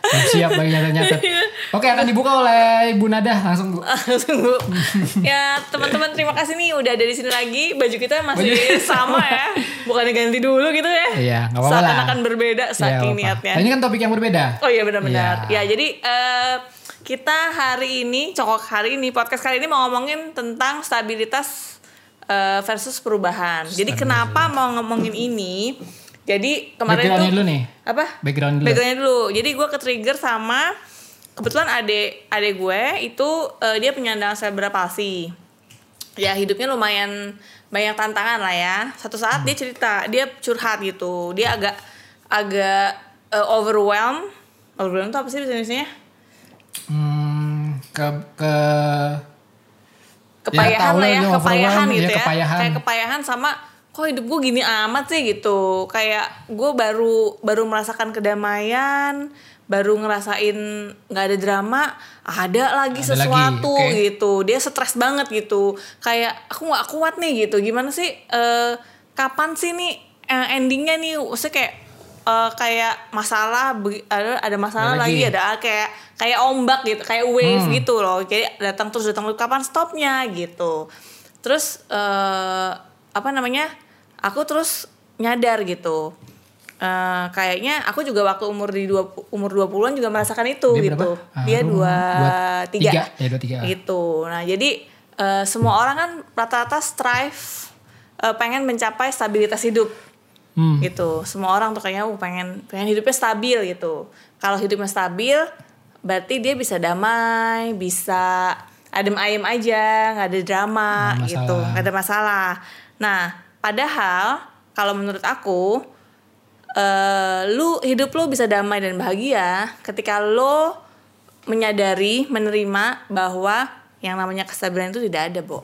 Belum siap bagi nyatet-nyatet. Oke akan dibuka oleh Ibu Nada langsung Bu. Langsung Bu. ya teman-teman terima kasih nih udah ada di sini lagi. Baju kita masih Baju- sama ya. Bukannya ganti dulu gitu ya. Iya, nggak apa-apa lah. Seakan akan berbeda Iya, saking apa-apa. niatnya. Nah, ini kan topik yang berbeda. Oh iya benar-benar. Iya. Ya jadi eh, kita hari ini cokok hari ini podcast kali ini mau ngomongin tentang stabilitas eh, versus perubahan. Jadi kenapa mau ngomongin ini? Jadi kemarin tuh dulu nih. apa? Background dulu. Backgroundnya dulu. Jadi gue ke trigger sama kebetulan adek adek gue itu eh, dia penyandang cerebral palsy. Ya hidupnya lumayan banyak tantangan lah ya. Satu saat dia cerita, dia curhat gitu. Dia agak agak eh, overwhelmed. Overwhelmed itu apa sih Indonesia? Hmm, ke ke Kepayahan tahu lah ya, kepayahan overwhelmed, gitu ya, ya. kepayahan. Kayak kepayahan sama kok hidup gue gini amat sih gitu. Kayak gue baru baru merasakan kedamaian, baru ngerasain nggak ada drama, ada lagi Ada lagi, sesuatu oke. gitu. Dia stres banget gitu. Kayak aku nggak kuat nih gitu. Gimana sih? eh, kapan sih nih eh, endingnya nih? Maksudnya kayak eh, kayak masalah ada ada masalah Ada lagi lagi. ada kayak kayak ombak gitu kayak wave Hmm. gitu loh jadi datang terus datang terus kapan stopnya gitu terus eh, apa namanya aku terus nyadar gitu. Eh, kayaknya aku juga waktu umur di dua umur 20-an juga merasakan itu Dia gitu. berapa? Ah, dia dua dua tiga, tiga. Ya, dua tiga. gitu. Nah jadi eh, semua orang kan rata-rata strive eh, pengen mencapai stabilitas hidup. Hmm. gitu. Semua orang tuh kayaknya uh, pengen pengen hidupnya stabil gitu. Kalau hidupnya stabil berarti dia bisa damai bisa adem ayem aja nggak ada drama ada gitu. nggak ada masalah. Nah padahal kalau menurut aku eh lu hidup lu bisa damai dan bahagia ketika lo menyadari menerima bahwa yang namanya kestabilan itu tidak ada bo.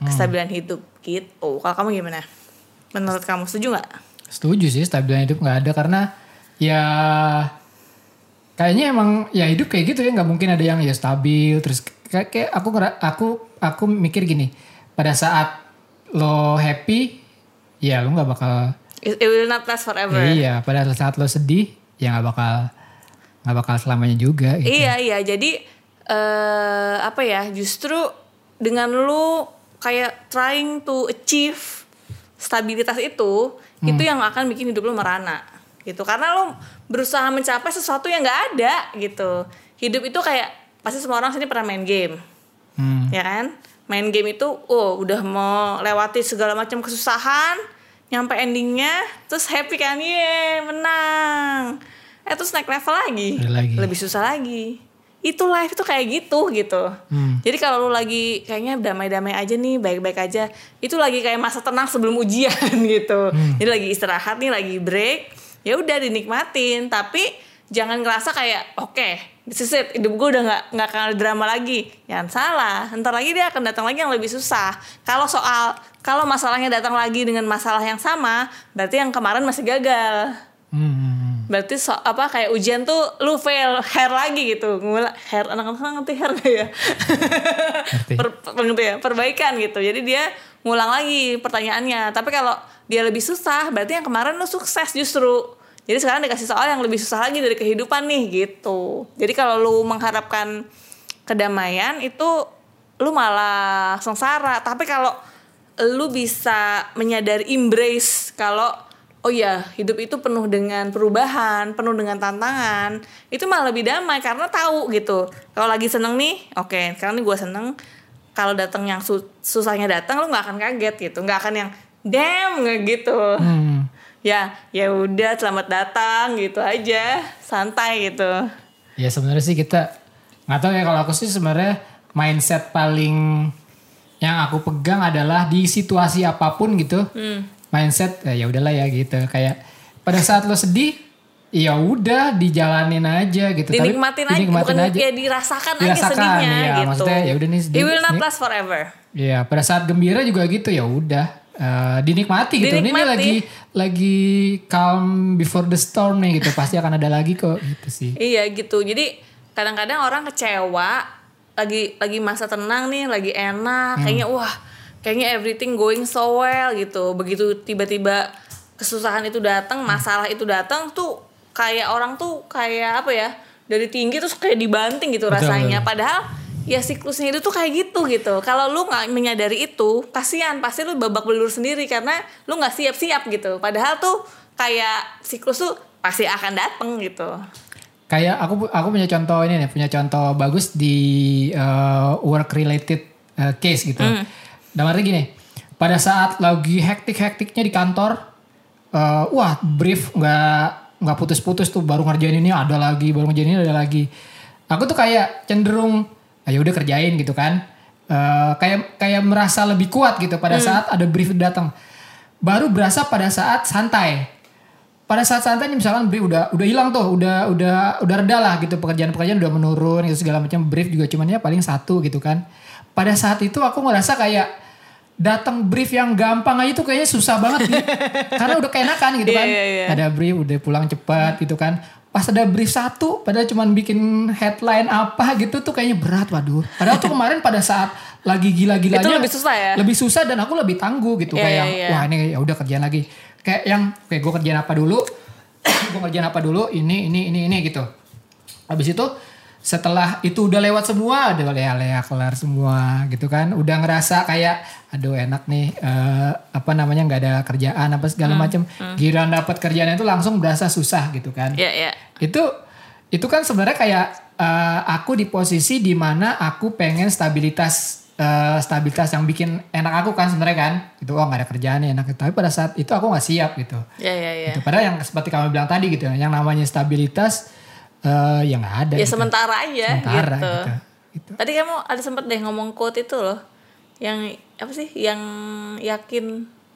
Hmm. kestabilan hidup gitu. Kalau kamu gimana? Menurut kamu setuju nggak? Setuju sih stabilan hidup nggak ada karena ya kayaknya emang ya hidup kayak gitu ya nggak mungkin ada yang ya stabil. Terus kayak, kayak aku aku aku mikir gini pada saat lo happy ya lo nggak bakal It, it will not last forever. ya iya pada saat lo sedih ya nggak bakal nggak bakal selamanya juga gitu. Iya iya jadi eh apa ya justru dengan lu kayak trying to achieve stabilitas itu itu yang akan bikin hidup lu merana gitu karena lu berusaha mencapai sesuatu yang nggak ada gitu hidup itu kayak pasti semua orang sini pernah main game Hmm. ya kan main game itu oh udah mau lewati segala macam kesusahan nyampe endingnya terus happy kan? Ye menang. Eh terus naik level lagi, lagi. lebih susah lagi. Itu life itu kayak gitu gitu. Hmm. jadi kalau lu lagi kayaknya damai-damai aja nih baik-baik aja itu lagi kayak masa tenang sebelum ujian gitu. Hmm. jadi lagi istirahat nih lagi break ya udah dinikmatin. Tapi jangan ngerasa kayak oke this is it hidup gue udah nggak nggak akan ada drama lagi. Jangan salah. Ntar lagi dia akan datang lagi yang lebih susah. Kalau soal kalau masalahnya datang lagi dengan masalah yang sama berarti yang kemarin masih gagal. Hmm. berarti so, apa kayak ujian tuh lu fail hair lagi gitu. Ngula hair anak-anak ngerti hair gak ya? Per, per- ya? Perbaikan gitu. Jadi dia ngulang lagi pertanyaannya. Tapi kalau dia lebih susah berarti yang kemarin lu sukses justru jadi sekarang dikasih soal yang lebih susah lagi dari kehidupan nih gitu. Jadi kalau lu mengharapkan kedamaian itu lu malah sengsara. Tapi kalau lu bisa menyadari embrace kalau oh ya hidup itu penuh dengan perubahan penuh dengan tantangan itu malah lebih damai karena tahu gitu. Kalau lagi seneng nih oke sekarang nih gue seneng. Kalau datang yang su- susahnya datang lu nggak akan kaget gitu. Nggak akan yang damn gitu. Hmm. Ya ya udah selamat datang gitu aja. Santai gitu. Ya sebenarnya sih kita nggak tahu ya kalau aku sih sebenarnya mindset paling yang aku pegang adalah di situasi apa pun gitu. Mindset eh, ya udahlah ya gitu. Kayak pada saat lo sedih ya udah dijalanin aja gitu. Tapi dinikmatin aja dinikmatin bukan aja. kayak dirasakan, aja sedihnya iya, gitu. maksudnya ya udah nih sedih- it will not nih- last forever. Iya, pada saat gembira juga gitu ya udah eh, dinikmati gitu. Ini Dinikmati. lagi lagi calm before the storm nih gitu. Pasti akan ada lagi kok gitu sih. Iya gitu. Jadi kadang-kadang orang kecewa lagi lagi masa tenang nih, lagi enak, kayaknya wah, kayaknya everything going so well gitu. Begitu tiba-tiba kesusahan itu datang masalah itu datang tuh kayak orang tuh kayak apa ya dari tinggi terus kayak dibanting gitu Betul, rasanya betul. padahal ya siklusnya itu tuh kayak gitu gitu kalau lu nggak menyadari itu kasihan pasti lu babak belur sendiri karena lu nggak siap-siap gitu padahal tuh kayak siklus tuh pasti akan datang gitu Kayak aku aku punya contoh ini nih, punya contoh bagus di uh, work related uh, case gitu. Hmm. Dan artinya gini, pada saat lagi hektik-hektiknya di kantor, uh, wah brief nggak nggak putus-putus tuh baru ngerjain ini ada lagi, baru ngerjain ini ada lagi. Aku tuh kayak cenderung, ayo udah kerjain gitu kan. Uh, kayak kayak merasa lebih kuat gitu pada saat ada brief datang. Baru berasa pada saat santai. Pada saat santai misalkan brief udah udah hilang tuh udah udah udah reda lah gitu pekerjaan-pekerjaan udah menurun gitu segala macam. Brief juga cuman ya paling satu gitu kan. Pada saat itu aku ngerasa kayak datang brief yang gampang aja tuh kayaknya susah banget nih. Karena udah keenakan gitu Iya, kan. iya, iya. ada brief udah pulang cepat gitu kan pas ada brief satu padahal cuman bikin headline apa gitu tuh kayaknya berat waduh. Padahal tuh kemarin pada saat lagi gila-gilanya Itu lebih susah ya? lebih susah dan aku lebih tangguh gitu Iya, kayak iya, iya. wah ini ya udah kerjaan lagi. Kayak yang kayak gue kerjaan apa dulu? Gue kerjaan apa dulu? Ini ini ini ini gitu. Habis itu setelah itu udah lewat semua udah lea-lea kelar semua gitu kan. Udah ngerasa kayak aduh enak nih eh, apa namanya nggak ada kerjaan apa segala Hmm, macam giliran dapat kerjaan itu langsung berasa susah gitu kan. Ya ya itu itu kan sebenarnya kayak eh, aku di posisi di mana aku pengen stabilitas eh, stabilitas yang bikin enak aku kan sebenarnya kan. Itu oh nggak ada kerjaan nih enak. Tapi pada saat itu aku nggak siap gitu. Ya ya ya Gitu. padahal yang seperti kamu bilang tadi gitu yang namanya stabilitas eh ya nggak ada ya gitu. sementara aja Sementara gitu. gitu. Gitu. Tadi kamu ada sempat deh ngomong quote itu loh. Yang apa sih? Yang yakin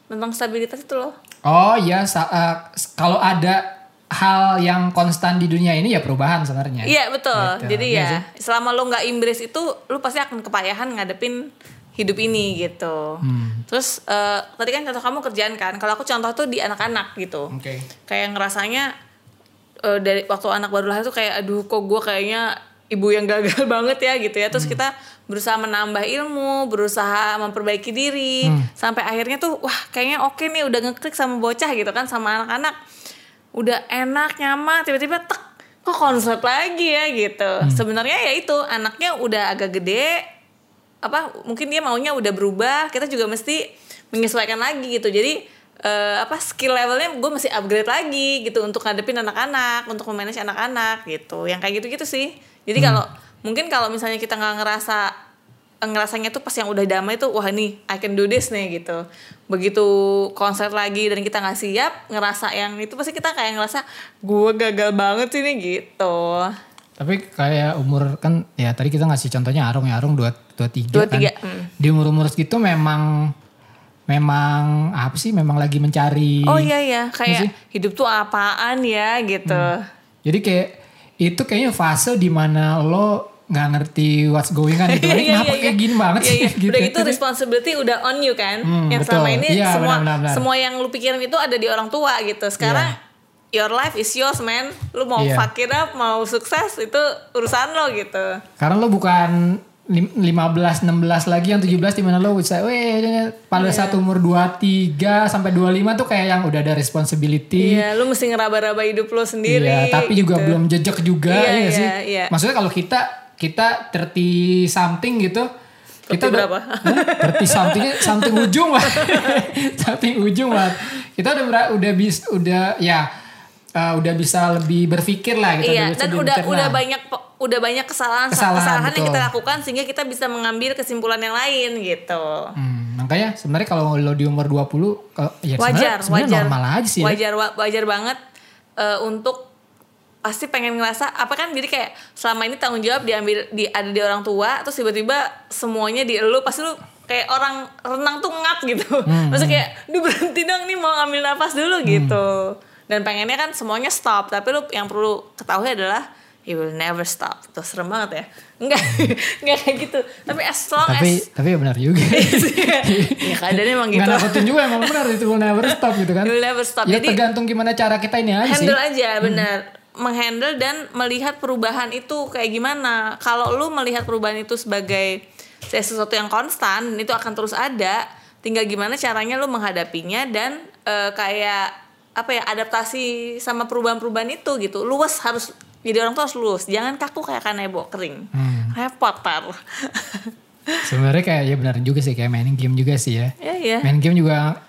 tentang stabilitas itu loh. oh iya sa- eh, kalau ada hal yang konstan di dunia ini ya perubahan sebenarnya Iya betul. Gitu. Jadi Iya ya sih. selama lo nggak embrace itu, lo pasti akan kepayahan ngadepin hidup ini gitu. Hmm. Terus eh, tadi kan contoh kamu kerjaan kan. Kalau aku contoh tuh di anak-anak gitu. oke Kayak ngerasanya eh, dari waktu anak baru lahir tuh kayak aduh kok gue kayaknya ibu yang gagal banget ya gitu ya. Terus Hmm. kita berusaha menambah ilmu, berusaha memperbaiki diri Hmm. sampai akhirnya tuh wah kayaknya oke nih udah ngeklik sama bocah gitu kan sama anak-anak. Udah enak, nyaman, tiba-tiba tek kok konslet lagi ya gitu. Hmm. Sebenarnya ya itu anaknya udah agak gede apa mungkin dia maunya udah berubah kita juga mesti menyesuaikan lagi gitu jadi eh, apa skill levelnya gue mesti upgrade lagi gitu untuk ngadepin anak-anak untuk memanage anak-anak gitu. Yang kayak gitu-gitu sih. Jadi kalau mungkin kalau misalnya kita nggak ngerasa ngerasanya tuh pas yang udah damai tuh wah nih I can do this nih gitu. Begitu konser lagi dan kita nggak siap ngerasa yang itu pasti kita kayak ngerasa gue gagal banget sih nih gitu. Tapi kayak umur kan ya tadi kita ngasih contohnya Arung ya Arung dua dua tiga kan. hmm. Di umur umur segitu memang memang apa sih memang lagi mencari. oh iya ya sih? kayak hidup tuh apaan ya gitu Jadi kayak itu kayaknya fase di mana lo nggak ngerti what's going on gitu. Ini kenapa kayak gini banget Iya, sih? iya. gitu. Udah gitu responsibility udah on you kan. Hmm, yang betul. selama ini Iya, semua benar, benar, benar. semua yang lu pikirin itu ada di orang tua gitu. Sekarang your life is yours man. Lu mau Iya. fuck it up, mau sukses itu urusan lo gitu. Karena lo bukan 15 16 lagi yang 17 di mana lo bisa weh pada saat umur 23 sampai 25 tuh kayak yang udah ada responsibility. Iya, lu mesti ngeraba-raba hidup lo sendiri. Iya, tapi juga gitu. belum jejak juga Iya, ya nggak sih. iya, iya. Maksudnya kalau kita kita 30 something gitu, kita 30 udah berapa? 30 something something ujung lah. something ujung lah. Kita udah udah bis udah ya eh, udah bisa lebih berpikir lah gitu. Iya, dan udah udah banyak udah banyak kesalahan Kesalahan, kesalahan, yang kita lakukan sehingga kita bisa mengambil kesimpulan yang lain gitu. Hmm, makanya sebenarnya kalau lo di umur 20 kalau ya wajar sebenarnya wajar normal aja sih. ya. wajar wa- wajar banget eh, untuk pasti pengen ngerasa apa kan jadi kayak selama ini tanggung jawab diambil di ada di orang tua terus tiba-tiba semuanya di lu pasti lu kayak orang renang tuh ngap gitu Hmm, maksudnya kayak duh berhenti dong nih mau ngambil nafas dulu gitu dan pengennya kan semuanya stop tapi lu yang perlu ketahui adalah he will never stop. Tuh serem banget ya. Enggak enggak kayak gitu. Tapi as long Tapi as tapi benar juga. ya keadaannya emang gitu. Nggak nakutin juga emang benar itu will never stop gitu kan. It will never stop. Ya Jadi- tergantung gimana cara kita ini aja sih. handle aja bener menghandle dan melihat perubahan itu kayak gimana. Kalau lu melihat perubahan itu sebagai sesuatu yang konstan itu akan terus ada. Tinggal gimana caranya lu menghadapinya dan eh, kayak apa ya adaptasi sama perubahan-perubahan itu gitu. Luwes harus jadi orang tuh harus luwes jangan kaku kayak kanebo kering. Hmm. repot tar. Sebenarnya kayak ya benar juga sih kayak mainin game juga sih ya. ya ya Main game juga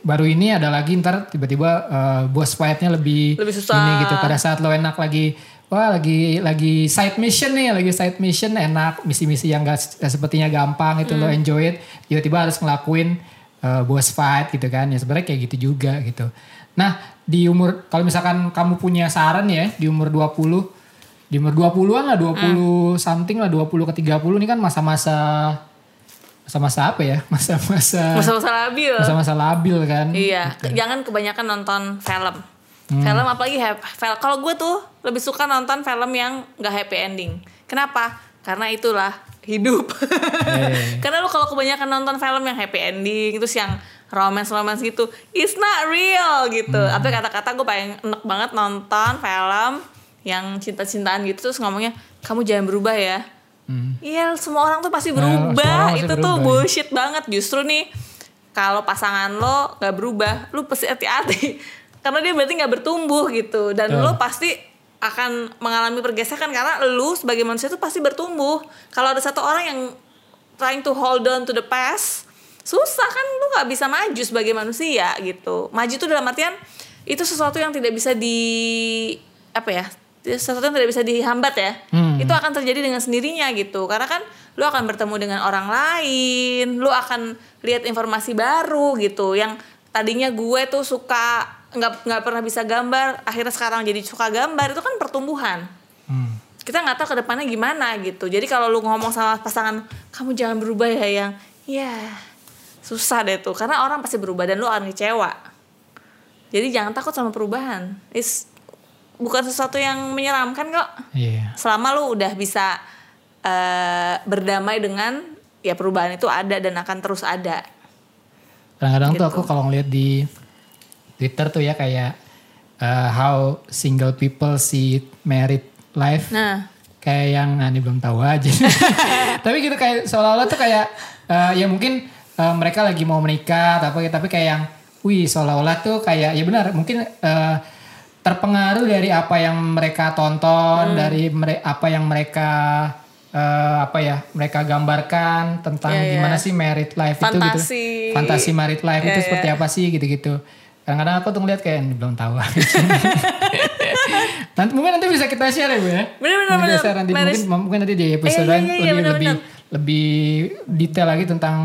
baru ini ada lagi ntar tiba-tiba eh, boss fight-nya lebih Lebih susah. ini gitu. Pada saat lo enak lagi wah lagi lagi side mission nih lagi side mission enak. Misi-misi yang gak sepertinya gampang itu Hmm. lo enjoy it. Tiba-tiba harus ngelakuin eh, boss fight gitu kan. Ya sebenarnya kayak gitu juga gitu. Nah di umur kalau misalkan kamu punya saran ya di umur 20 di umur 20-an lah 20 something lah 20 ke 30 ini kan masa-masa masa-masa apa ya masa-masa masa-masa labil masa-masa labil kan Iya, jangan kebanyakan nonton film. Film apalagi film. Kalau gue tuh lebih suka nonton film yang gak happy ending. Kenapa? Karena itulah hidup. Eh. Karena lu kalau kebanyakan nonton film yang happy ending, terus yang romance romance gitu, it's not real gitu. Apa kata-kata gue paling enak banget nonton film yang cinta-cintaan gitu terus ngomongnya kamu jangan berubah ya. Hmm. Iya, semua orang tuh pasti orang berubah. pasti Itu tuh berubah, ya. bullshit banget. Justru nih kalau pasangan lo nggak berubah, lu pasti hati-hati. Karena dia berarti nggak bertumbuh gitu. Dan Betul. lo pasti akan mengalami pergesekan karena lu sebagai manusia tuh pasti bertumbuh. Kalau ada satu orang yang trying to hold on to the past, susah kan lu nggak bisa maju sebagai manusia gitu. Maju tuh dalam artian itu sesuatu yang tidak bisa di apa ya? sesuatu yang tidak bisa dihambat ya. Hmm. Itu akan terjadi dengan sendirinya gitu. Karena kan lu akan bertemu dengan orang lain, lu akan lihat informasi baru gitu. Yang tadinya gue tuh suka nggak nggak pernah bisa gambar, akhirnya sekarang jadi suka gambar itu kan pertumbuhan Hmm. kita nggak tahu ke depannya gimana gitu. Jadi kalau lu ngomong sama pasangan, kamu jangan berubah ya yang, ya susah deh tuh. Karena orang pasti berubah dan lu akan kecewa. Jadi jangan takut sama perubahan. Is bukan sesuatu yang menyeramkan kok. Iya. Selama lu udah bisa eh, berdamai dengan ya perubahan itu ada dan akan terus ada. Kadang-kadang tuh Gitu. aku kalau ngeliat di Twitter tuh ya kayak uh, how single people see married life. Nah, Kayak yang nah, ini belum tahu aja. tapi gitu kayak seolah-olah tuh kayak uh, ya mungkin uh, mereka lagi mau menikah tapi tapi kayak yang wih seolah-olah tuh kayak ya benar mungkin uh, terpengaruh dari apa yang mereka Hmm. tonton, dari mere- apa yang mereka eh, apa ya mereka gambarkan tentang Iya, iya. gimana sih married life itu Fantasi. gitu. Fantasi married life Iya, itu iya. seperti apa sih gitu-gitu. Kadang-kadang aku tuh ngeliat kayak "Ini belum tahu nanti mungkin nanti bisa kita share ya Bu ya. Bener, bener, bener. share nanti Marriage- mungkin, mungkin nanti di episode Eh, iya, lain iya, iya, lebih bener, lebih bener. lebih detail lagi tentang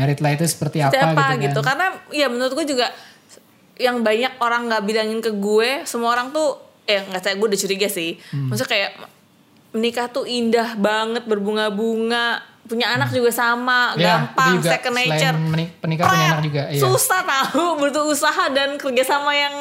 married life itu seperti apa, Seperti apa gitu, gitu, kan. karena ya menurut gue juga yang banyak orang nggak bilangin ke gue semua orang tuh eh nggak saya gue udah curiga sih Hmm. maksudnya kayak menikah tuh indah banget berbunga-bunga punya anak juga sama Ya, gampang juga second nature menik- menikah punya anak juga, iya. susah tahu butuh usaha dan kerjasama yang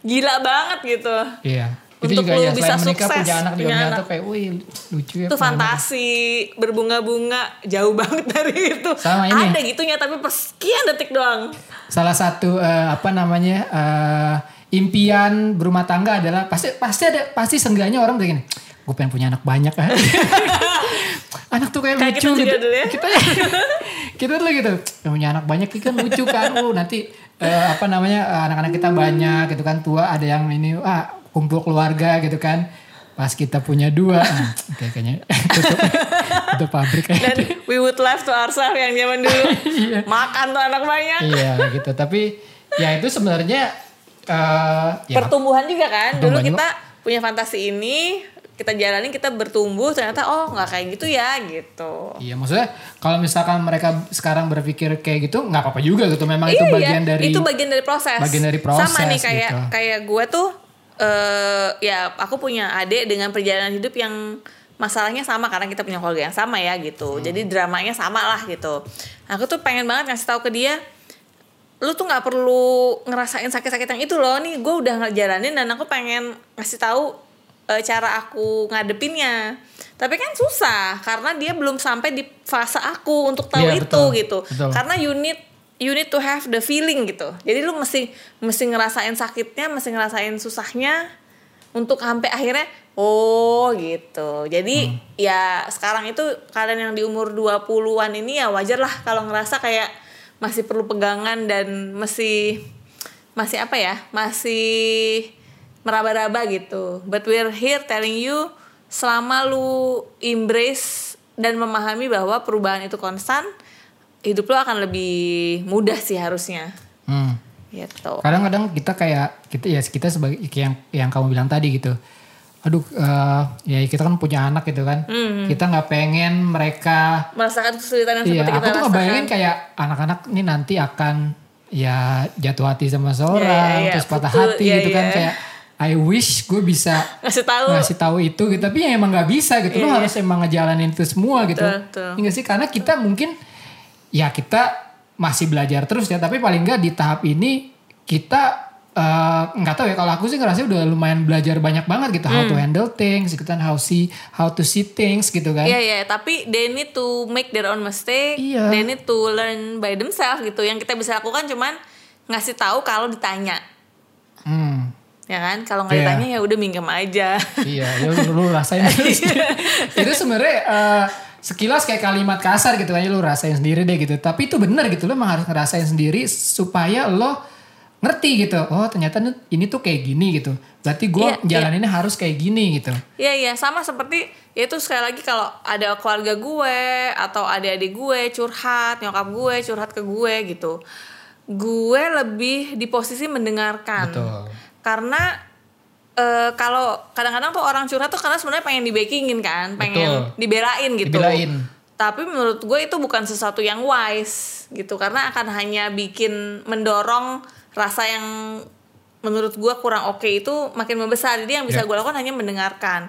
gila banget gitu Iya. Itu Untuk juga lu ya bisa sukses, punya anak punya anak. tuh kayak wih lucu ya. itu anak. fantasi berbunga-bunga jauh banget dari itu Sama ini. ada gitunya tapi persekian detik doang Salah satu eh, apa namanya eh, impian berumah tangga adalah pasti pasti ada pasti seenggaknya orang begini gue pengen punya anak banyak kan anak tuh kayak, Kayak lucu kita gitu dulu ya. kita kita tuh gitu "Pengen punya anak banyak kan lucu kan oh nanti eh, apa namanya eh, anak-anak kita banyak gitu kan tua ada yang ini ah kumpul keluarga gitu kan. Pas kita punya dua. Nah, oke kayaknya tutup. Tutup pabrik dan kayak we would love to ourselves yang zaman dulu. Makan tuh anak banyak. Iya gitu. Tapi ya itu sebenarnya eh ya pertumbuhan juga kan. Dulu kita punya fantasi ini kita jalanin kita bertumbuh ternyata oh nggak kayak gitu ya gitu. Iya maksudnya kalau misalkan mereka sekarang berpikir kayak gitu nggak apa-apa juga gitu. Memang itu Iya, bagian dari itu bagian dari proses. bagian dari proses, sama nih kayak gitu. kayak gue tuh eh ya aku punya adik dengan perjalanan hidup yang masalahnya sama karena kita punya keluarga yang sama ya gitu Hmm. jadi dramanya sama lah gitu aku tuh pengen banget ngasih tahu ke dia lu tuh nggak perlu ngerasain sakit-sakit yang itu loh nih gue udah ngejalanin dan aku pengen ngasih tahu eh, cara aku ngadepinnya tapi kan susah karena dia belum sampai di fase aku untuk tahu Iya, itu betul. gitu Betul. karena you need you need to have the feeling gitu. Jadi lu mesti mesti ngerasain sakitnya mesti ngerasain susahnya untuk sampai akhirnya oh gitu. Jadi Hmm. ya sekarang itu kalian yang di umur 20-an ini ya wajar lah kalau ngerasa kayak masih perlu pegangan dan mesti masih apa ya masih meraba-raba gitu. But we're here telling you selama lu embrace dan memahami bahwa perubahan itu konstan hidup lu akan lebih mudah sih harusnya Hmm. gitu Kadang-kadang kita kayak kita ya kita sebagai yang yang kamu bilang tadi gitu. Aduh, eh, ya kita kan punya anak gitu kan. Hmm. Kita nggak pengen mereka merasakan kesulitan yang Iya, seperti aku kita tuh rasakan ngebayangin kayak anak-anak ini nanti akan ya jatuh hati sama seorang, Iya, iya, terus patah betul, hati iya, gitu kan iya. kayak I wish gue bisa ngasih tahu ngasih tahu itu gitu, tapi ya emang nggak bisa gitu. Lo Iya, harus emang ngejalanin itu semua gitu. Betul. Iya nggak sih? Karena kita mungkin ya kita masih belajar terus ya, tapi paling nggak di tahap ini kita eh, nggak tahu ya kalau aku sih ngerasa udah lumayan belajar banyak banget gitu how to handle things, gitu kan how see how to see things gitu kan. Hmm. Iya iya, tapi they need to make their own mistake. Iya. They need to learn by themselves gitu. Yang kita bisa lakukan cuman ngasih tahu kalau ditanya. Hmm. Ya kan? Kalau nggak Iya. ditanya ya udah minggem aja. Iya, ya lu, rasain terus. itu sebenarnya eh, sekilas kayak kalimat kasar gitu aja lu rasain sendiri deh gitu. Tapi itu benar gitu lo emang harus ngerasain sendiri supaya lo ngerti gitu. Oh ternyata ini tuh kayak gini gitu. Berarti gue Iya, jalaninnya harus kayak gini gitu. Iya iya, sama seperti ya itu sekali lagi kalau ada keluarga gue atau adik-adik gue curhat, nyokap gue curhat ke gue gitu. Gue lebih di posisi mendengarkan. Betul. Karena eh, kalau kadang-kadang tuh orang curhat tuh karena sebenarnya pengen dibakingin kan, pengen Betul. dibelain gitu. Dibelain. Tapi menurut gue itu bukan sesuatu yang wise gitu karena akan hanya bikin mendorong rasa yang menurut gue kurang oke itu makin membesar. Jadi yang bisa Ya. gue lakukan hanya mendengarkan.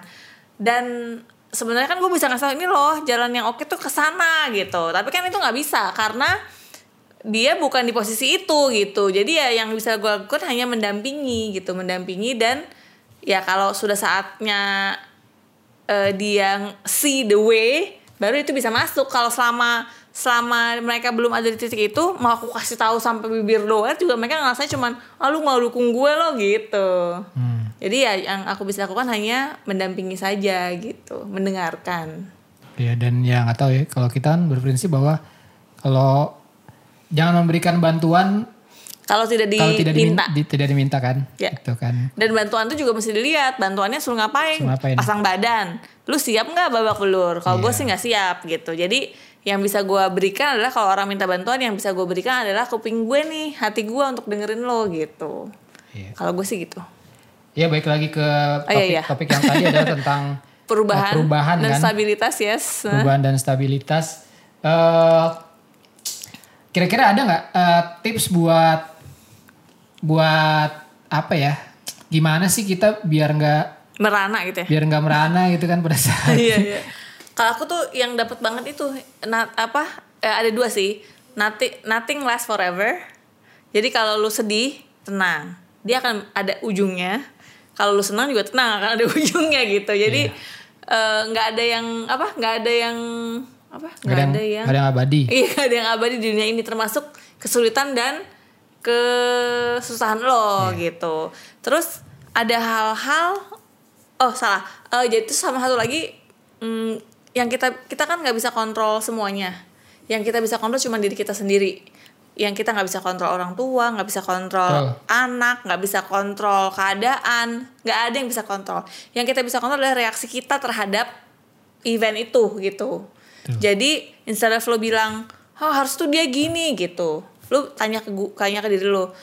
Dan sebenarnya kan gue bisa ngasih ini loh jalan yang oke tuh ke sana gitu. Tapi kan itu nggak bisa karena dia bukan di posisi itu gitu. Jadi ya yang bisa gue lakukan hanya mendampingi gitu, mendampingi dan ya kalau sudah saatnya eh, dia see the way baru itu bisa masuk. Kalau selama selama mereka belum ada di titik itu mau aku kasih tahu sampai bibir doer juga mereka ngerasanya cuman ah lu mau dukung gue lo gitu. Hmm. jadi ya yang aku bisa lakukan hanya mendampingi saja gitu. Mendengarkan. Ya dan ya nggak tahu ya kalau kita kan berprinsip bahwa kalau jangan memberikan bantuan kalau tidak kalau tidak diminta, diminta di- tidak diminta kan. Ya. Gitu kan. dan bantuan itu juga mesti dilihat bantuannya suruh ngapain, Suruh ngapain. pasang badan lu siap nggak babak belur kalau gue Iya. sih nggak siap gitu jadi yang bisa gue berikan adalah kalau orang minta bantuan yang bisa gue berikan adalah kuping gue nih hati gue untuk dengerin lo gitu Iya. kalau gue sih gitu Ya baik lagi ke Oh, topik, iya, iya. topik yang tadi adalah tentang perubahan, eh, perubahan dan kan. stabilitas yes perubahan dan stabilitas. Eh, Kira-kira ada nggak eh, tips buat buat apa ya? Gimana sih kita biar nggak merana gitu ya? biar nggak merana gitu kan pada saat iya iya. Kalau aku tuh yang dapat banget itu na- apa eh, ada dua sih. Nothing nothing lasts forever. Jadi kalau lu sedih tenang. Dia akan ada ujungnya. Kalau lu senang juga tenang akan ada ujungnya gitu. Jadi eh, nggak ada yang apa nggak ada yang apa nggak ada yang, ada yang nggak ada yang abadi. Iya gak ada yang abadi di dunia ini. Termasuk kesulitan dan kesusahan lo Iya. gitu. Terus ada hal-hal oh salah. Eh, jadi itu sama satu lagi mm, yang kita kita kan nggak bisa kontrol semuanya. Yang kita bisa kontrol cuma diri kita sendiri. Yang kita nggak bisa kontrol orang tua, nggak bisa kontrol Betul. anak, nggak bisa kontrol keadaan, nggak ada yang bisa kontrol. Yang kita bisa kontrol adalah reaksi kita terhadap event itu gitu. Jadi instead of lo bilang, oh harus tuh dia gini gitu. Lo tanya ke gu- tanya ke diri lo,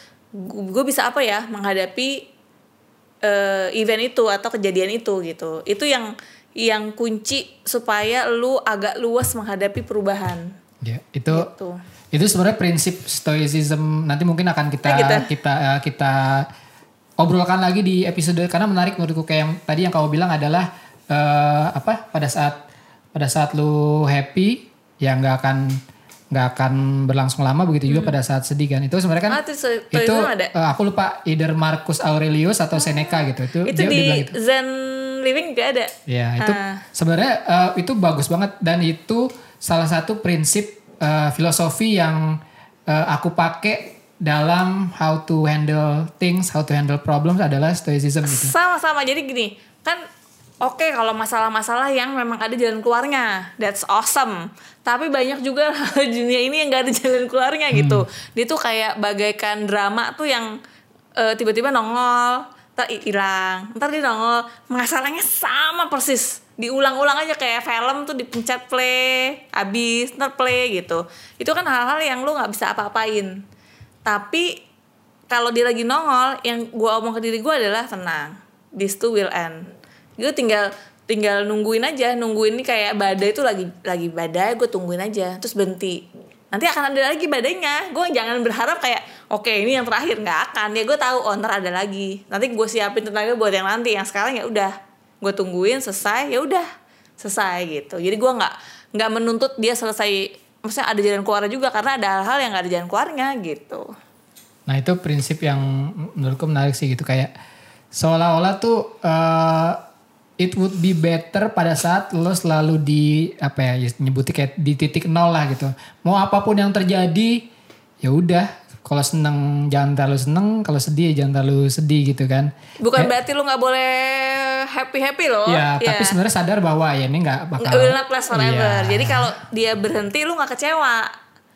gue bisa apa ya menghadapi eh, event itu atau kejadian itu gitu. Itu yang yang kunci supaya lu agak luas menghadapi perubahan. Ya, itu Gitu. itu sebenarnya prinsip stoicism nanti mungkin akan kita Nah, gitu. kita eh, kita obrolkan lagi di episode karena menarik menurutku kayak yang tadi yang kamu bilang adalah eh, apa pada saat pada saat lu happy ya nggak akan nggak akan berlangsung lama begitu juga pada saat sedih kan itu sebenarnya kan Hmm. Ah, itu itu itu ada. eh, aku lupa either Marcus Aurelius atau Seneca gitu itu, Itu dia udah di bilang gitu Zen Living juga ada. Ya itu Ah. sebenarnya eh, itu bagus banget dan itu salah satu prinsip eh, filosofi yang eh, aku pakai dalam how to handle things, how to handle problems adalah stoicism gitu. Sama-sama. Jadi gini, kan oke kalau masalah-masalah yang memang ada jalan keluarnya, that's awesome. Tapi banyak juga dunia ini yang gak ada jalan keluarnya gitu. Dia tuh kayak bagaikan drama tuh yang eh, tiba-tiba nongol ntar hi- hilang. Ntar dia nongol. Masalahnya sama persis. Diulang-ulang aja kayak film tuh dipencet play habis ntar play gitu. Itu kan hal-hal yang lu nggak bisa apa-apain. Tapi kalau dia lagi nongol yang gua omong ke diri gua adalah tenang. This too will end gue tinggal tinggal nungguin aja nungguin ini kayak badai itu lagi lagi badai gue tungguin aja terus berhenti. Nanti akan ada lagi badainya. Gue jangan berharap kayak oke ini yang terakhir. Nggak akan. Ya gue tahu oh ada lagi. Nanti gue siapin tenaga buat yang nanti. Yang sekarang ya udah gue tungguin selesai ya udah selesai gitu. Jadi gue nggak nggak menuntut dia selesai maksudnya ada jalan keluar juga karena ada hal-hal yang nggak ada jalan keluarnya gitu. Nah itu prinsip yang menurutku menarik sih gitu. Kayak seolah-olah tuh eh, it would be better pada saat lo selalu di apa ya nyebutnya kayak di titik nol lah gitu. Mau apa pun yang terjadi ya udah. Kalau seneng jangan terlalu seneng, kalau sedih jangan terlalu sedih gitu kan. bukan berarti lu nggak boleh happy happy loh Ya, tapi sebenarnya sadar bahwa ya ini nggak bakal. will not last forever Iya. jadi kalau dia berhenti lu nggak kecewa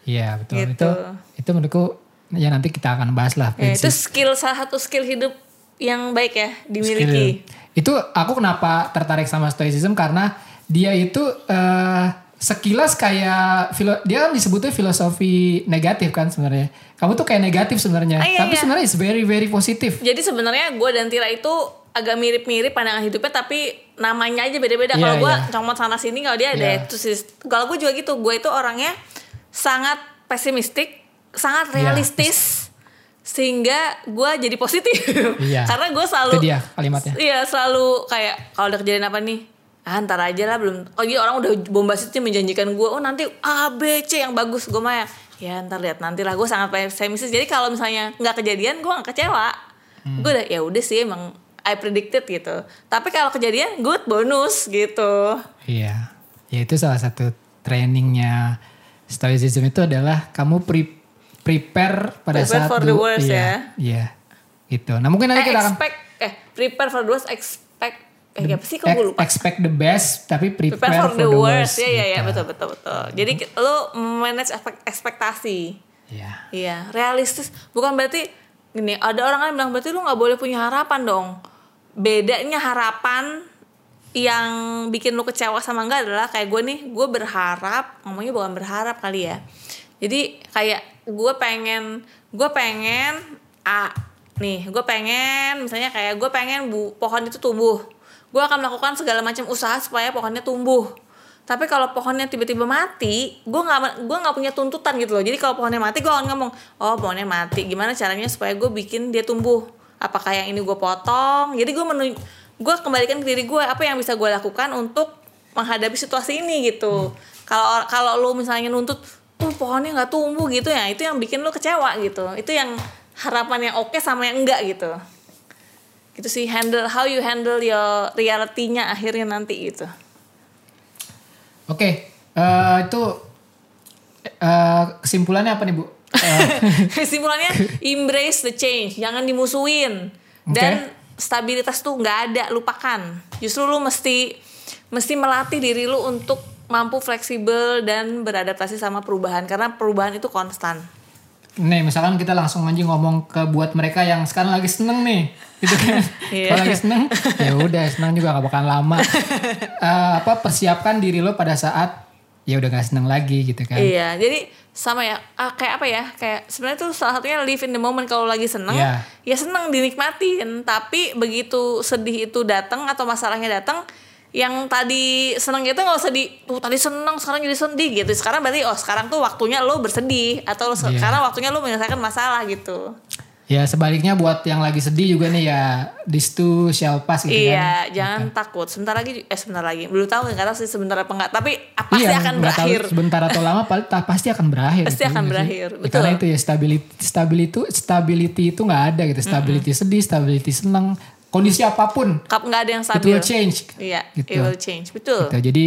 Iya betul Gitu. itu itu menurutku ya nanti kita akan bahas lah Ya, itu skill salah satu skill hidup yang baik ya skill. dimiliki Itu aku kenapa tertarik sama stoicism karena dia itu eh, sekilas kayak filo, dia kan disebutnya filosofi negatif kan sebenarnya. Kamu tuh kayak negatif sebenarnya, Ah, iya, tapi iya. sebenarnya it's very very positif. jadi sebenarnya gue dan Tira itu agak mirip-mirip pandangan hidupnya tapi namanya aja beda-beda Iya, kalau gue iya. comot sana sini kalau dia ada itu sih kalau gue juga gitu gue itu orangnya sangat pesimistik sangat Iya, realistis sehingga gue jadi positif. Iya. karena gue selalu Itu dia kalimatnya. Iya selalu kayak kalau udah kejadian apa nih? Ah ntar aja lah belum. Oh iya orang udah bombastisnya menjanjikan gue oh nanti A B C yang bagus. Gue mah ya ya ntar lihat nanti lah. Gue sangat pesimis. Jadi kalau misalnya nggak kejadian gue nggak kecewa. Gue udah ya udah sih emang I predicted gitu. Tapi kalau kejadian good bonus gitu. Iya, ya itu salah satu trainingnya stoicism itu adalah kamu pre- prepare pada Prepare saat for the worst iya, ya. Iya, gitu. Nah mungkin nanti eh kita akan expect eh prepare for the worst expect eh apa sih kok gue lupa expect the best tapi prepare, prepare for, the, worst, ya ya ya gitu. betul betul betul jadi lo manage ekspektasi Iya. Iya, realistis. Bukan berarti gini, ada orang kan bilang berarti lu nggak boleh punya harapan dong. Bedanya harapan yang bikin lu kecewa sama enggak adalah kayak gue nih, gue berharap, ngomongnya bukan berharap kali ya. Jadi kayak gue pengen, gue pengen A nih, gue pengen misalnya kayak gue pengen bu, pohon itu tumbuh. Gue akan melakukan segala macam usaha supaya pohonnya tumbuh. Tapi kalau pohonnya tiba-tiba mati gue nggak gue nggak punya tuntutan gitu loh. Jadi kalau pohonnya mati gue akan ngomong oh pohonnya mati. Gimana caranya supaya gue bikin dia tumbuh? Apakah yang ini gue potong? Jadi gue menu gue kembalikan ke diri gue apa yang bisa gue lakukan untuk menghadapi situasi ini gitu. Kalau kalau lu misalnya nuntut oh pohonnya nggak tumbuh gitu ya. Itu yang bikin lu kecewa gitu. Itu yang harapan yang oke sama yang enggak gitu. Gitu sih handle how you handle your reality-nya akhirnya nanti gitu. Oke, eh, itu eh, kesimpulannya apa nih bu? Eh, Kesimpulannya embrace the change, jangan dimusuhin. Dan stabilitas tuh nggak ada, lupakan. Justru lu mesti mesti melatih diri lu untuk mampu fleksibel dan beradaptasi sama perubahan karena perubahan itu konstan. nih misalkan kita langsung aja ngomong ke buat mereka yang sekarang lagi seneng nih, gitu kan? Iya. Kalau lagi seneng, ya udah seneng juga gak bakalan lama. Eh, apa persiapkan diri lo pada saat ya udah gak seneng lagi gitu kan? Iya, jadi sama ya, ah, kayak apa ya? Kayak sebenarnya tuh salah satunya live in the moment kalau lagi seneng, Iya. ya seneng dinikmatin. Tapi begitu sedih itu datang atau masalahnya datang, yang tadi seneng itu nggak usah di, tuh tadi seneng sekarang jadi sedih gitu. Sekarang berarti oh sekarang tuh waktunya lo bersedih atau Iya. sekarang waktunya lo menyelesaikan masalah gitu. Ya sebaliknya buat yang lagi sedih juga nih ya this too shall pass gitu kan? iya, jangan takut. Sebentar lagi, eh sebentar lagi, belum tahu nggak tahu sih sebentar apa enggak. Tapi ah, pasti Iya, akan tahu berakhir. sebentar atau lama pasti akan berakhir. Pasti gitu, akan sih? berakhir, Ya, betul. Karena itu ya stability stability stability itu nggak ada gitu. Stability sedih, stability senang, kondisi apa pun nggak ada yang it stabil. will change. Iya, Gitu. it will change. Betul. Gitu. Jadi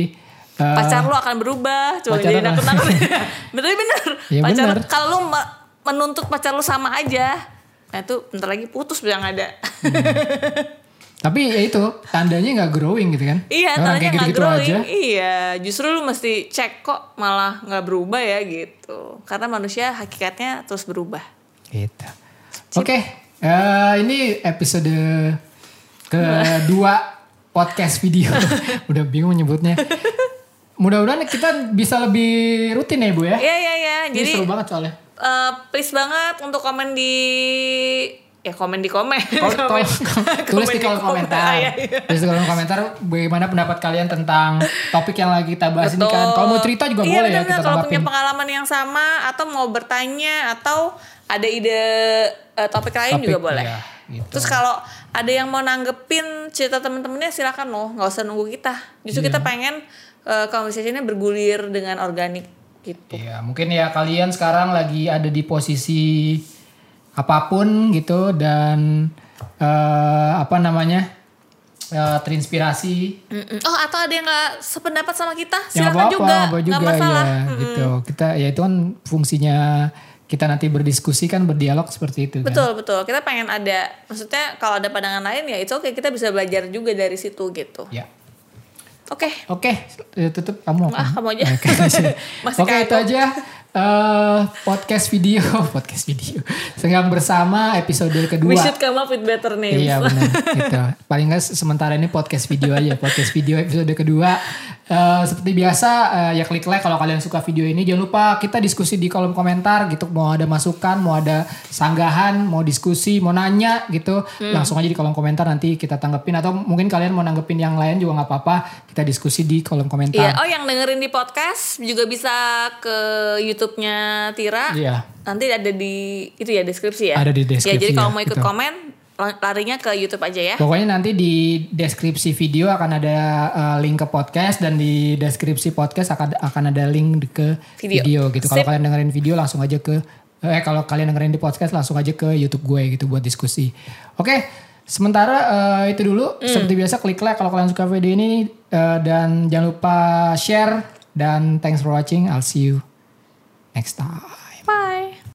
eh, pacar lu akan berubah coba pacar jadi nakut nakut bener bener Ya, pacar bener. kalau lu me- menuntut pacar lu sama aja nah itu bentar lagi putus yang ada tapi ya itu tandanya nggak growing gitu kan? iya Orang tandanya nggak gitu-gitu growing aja. iya justru lu mesti cek kok malah nggak berubah ya gitu karena manusia hakikatnya terus berubah Gitu. Oke, Eh, ini episode kedua podcast video. Udah bingung nyebutnya. Mudah-mudahan kita bisa lebih rutin ya Bu ya. Iya iya iya. Jadi seru banget soalnya. eh, please banget untuk komen di ya komen di komen. Kol- Komen- tulis di kolom komentar. Ah, iya, iya. Tulis di kolom komentar bagaimana pendapat kalian tentang topik yang lagi kita bahas ini kan. Betul. Kalau mau cerita juga iya, boleh ya kita Kalau punya pengalaman yang sama atau mau bertanya atau ada ide eh, topik lain Topik, juga boleh. iya, gitu. Terus kalau ada yang mau nanggepin cerita temen-temennya silakan loh, nggak usah nunggu kita. Justru Iya. kita pengen uh, conversation-nya bergulir dengan organik gitu. Iya, mungkin ya kalian sekarang lagi ada di posisi apa pun gitu dan eh, apa namanya eh, terinspirasi. Mm-mm. Oh atau ada yang nggak sependapat sama kita Ya silakan juga, apa nggak juga masalah. ya Mm-mm. gitu. Kita ya itu kan fungsinya kita nanti berdiskusi kan berdialog seperti itu kan. Betul betul. Kita pengen ada, maksudnya kalau ada pandangan lain ya itu oke kita bisa belajar juga dari situ gitu. Ya. Oke. Oke, eh, tutup kamu. Ah, kamu aja. Oke, Oke, itu aja eh, podcast video, podcast video. Senggang bersama episode kedua. We should come up with better names. Iya benar gitu. Paling nggak sementara ini podcast video aja, podcast video episode kedua. Eh, seperti biasa eh, ya klik like kalau kalian suka video ini. Jangan lupa kita diskusi di kolom komentar gitu. Mau ada masukan, mau ada sanggahan, mau diskusi, mau nanya gitu, Hmm. langsung aja di kolom komentar nanti kita tanggepin atau mungkin kalian mau nanggepin yang lain juga nggak apa-apa. Kita diskusi di kolom Iya, komentar. oh yang dengerin di podcast juga bisa ke YouTube-nya Tira. Iya. Nanti ada di itu ya deskripsi ya. Ada di Ya deskripsi jadi kalau ya, mau ikut gitu. komen larinya ke YouTube aja ya. Pokoknya nanti di deskripsi video akan ada uh, link ke podcast dan di deskripsi podcast akan akan ada link ke Video. video, gitu. Kalau kalian dengerin video langsung aja ke eh kalau kalian dengerin di podcast langsung aja ke YouTube gue gitu buat diskusi. Oke, sementara eh, itu dulu seperti biasa klik like kalau kalian suka video ini eh, dan jangan lupa share dan thanks for watching. I'll see you next time.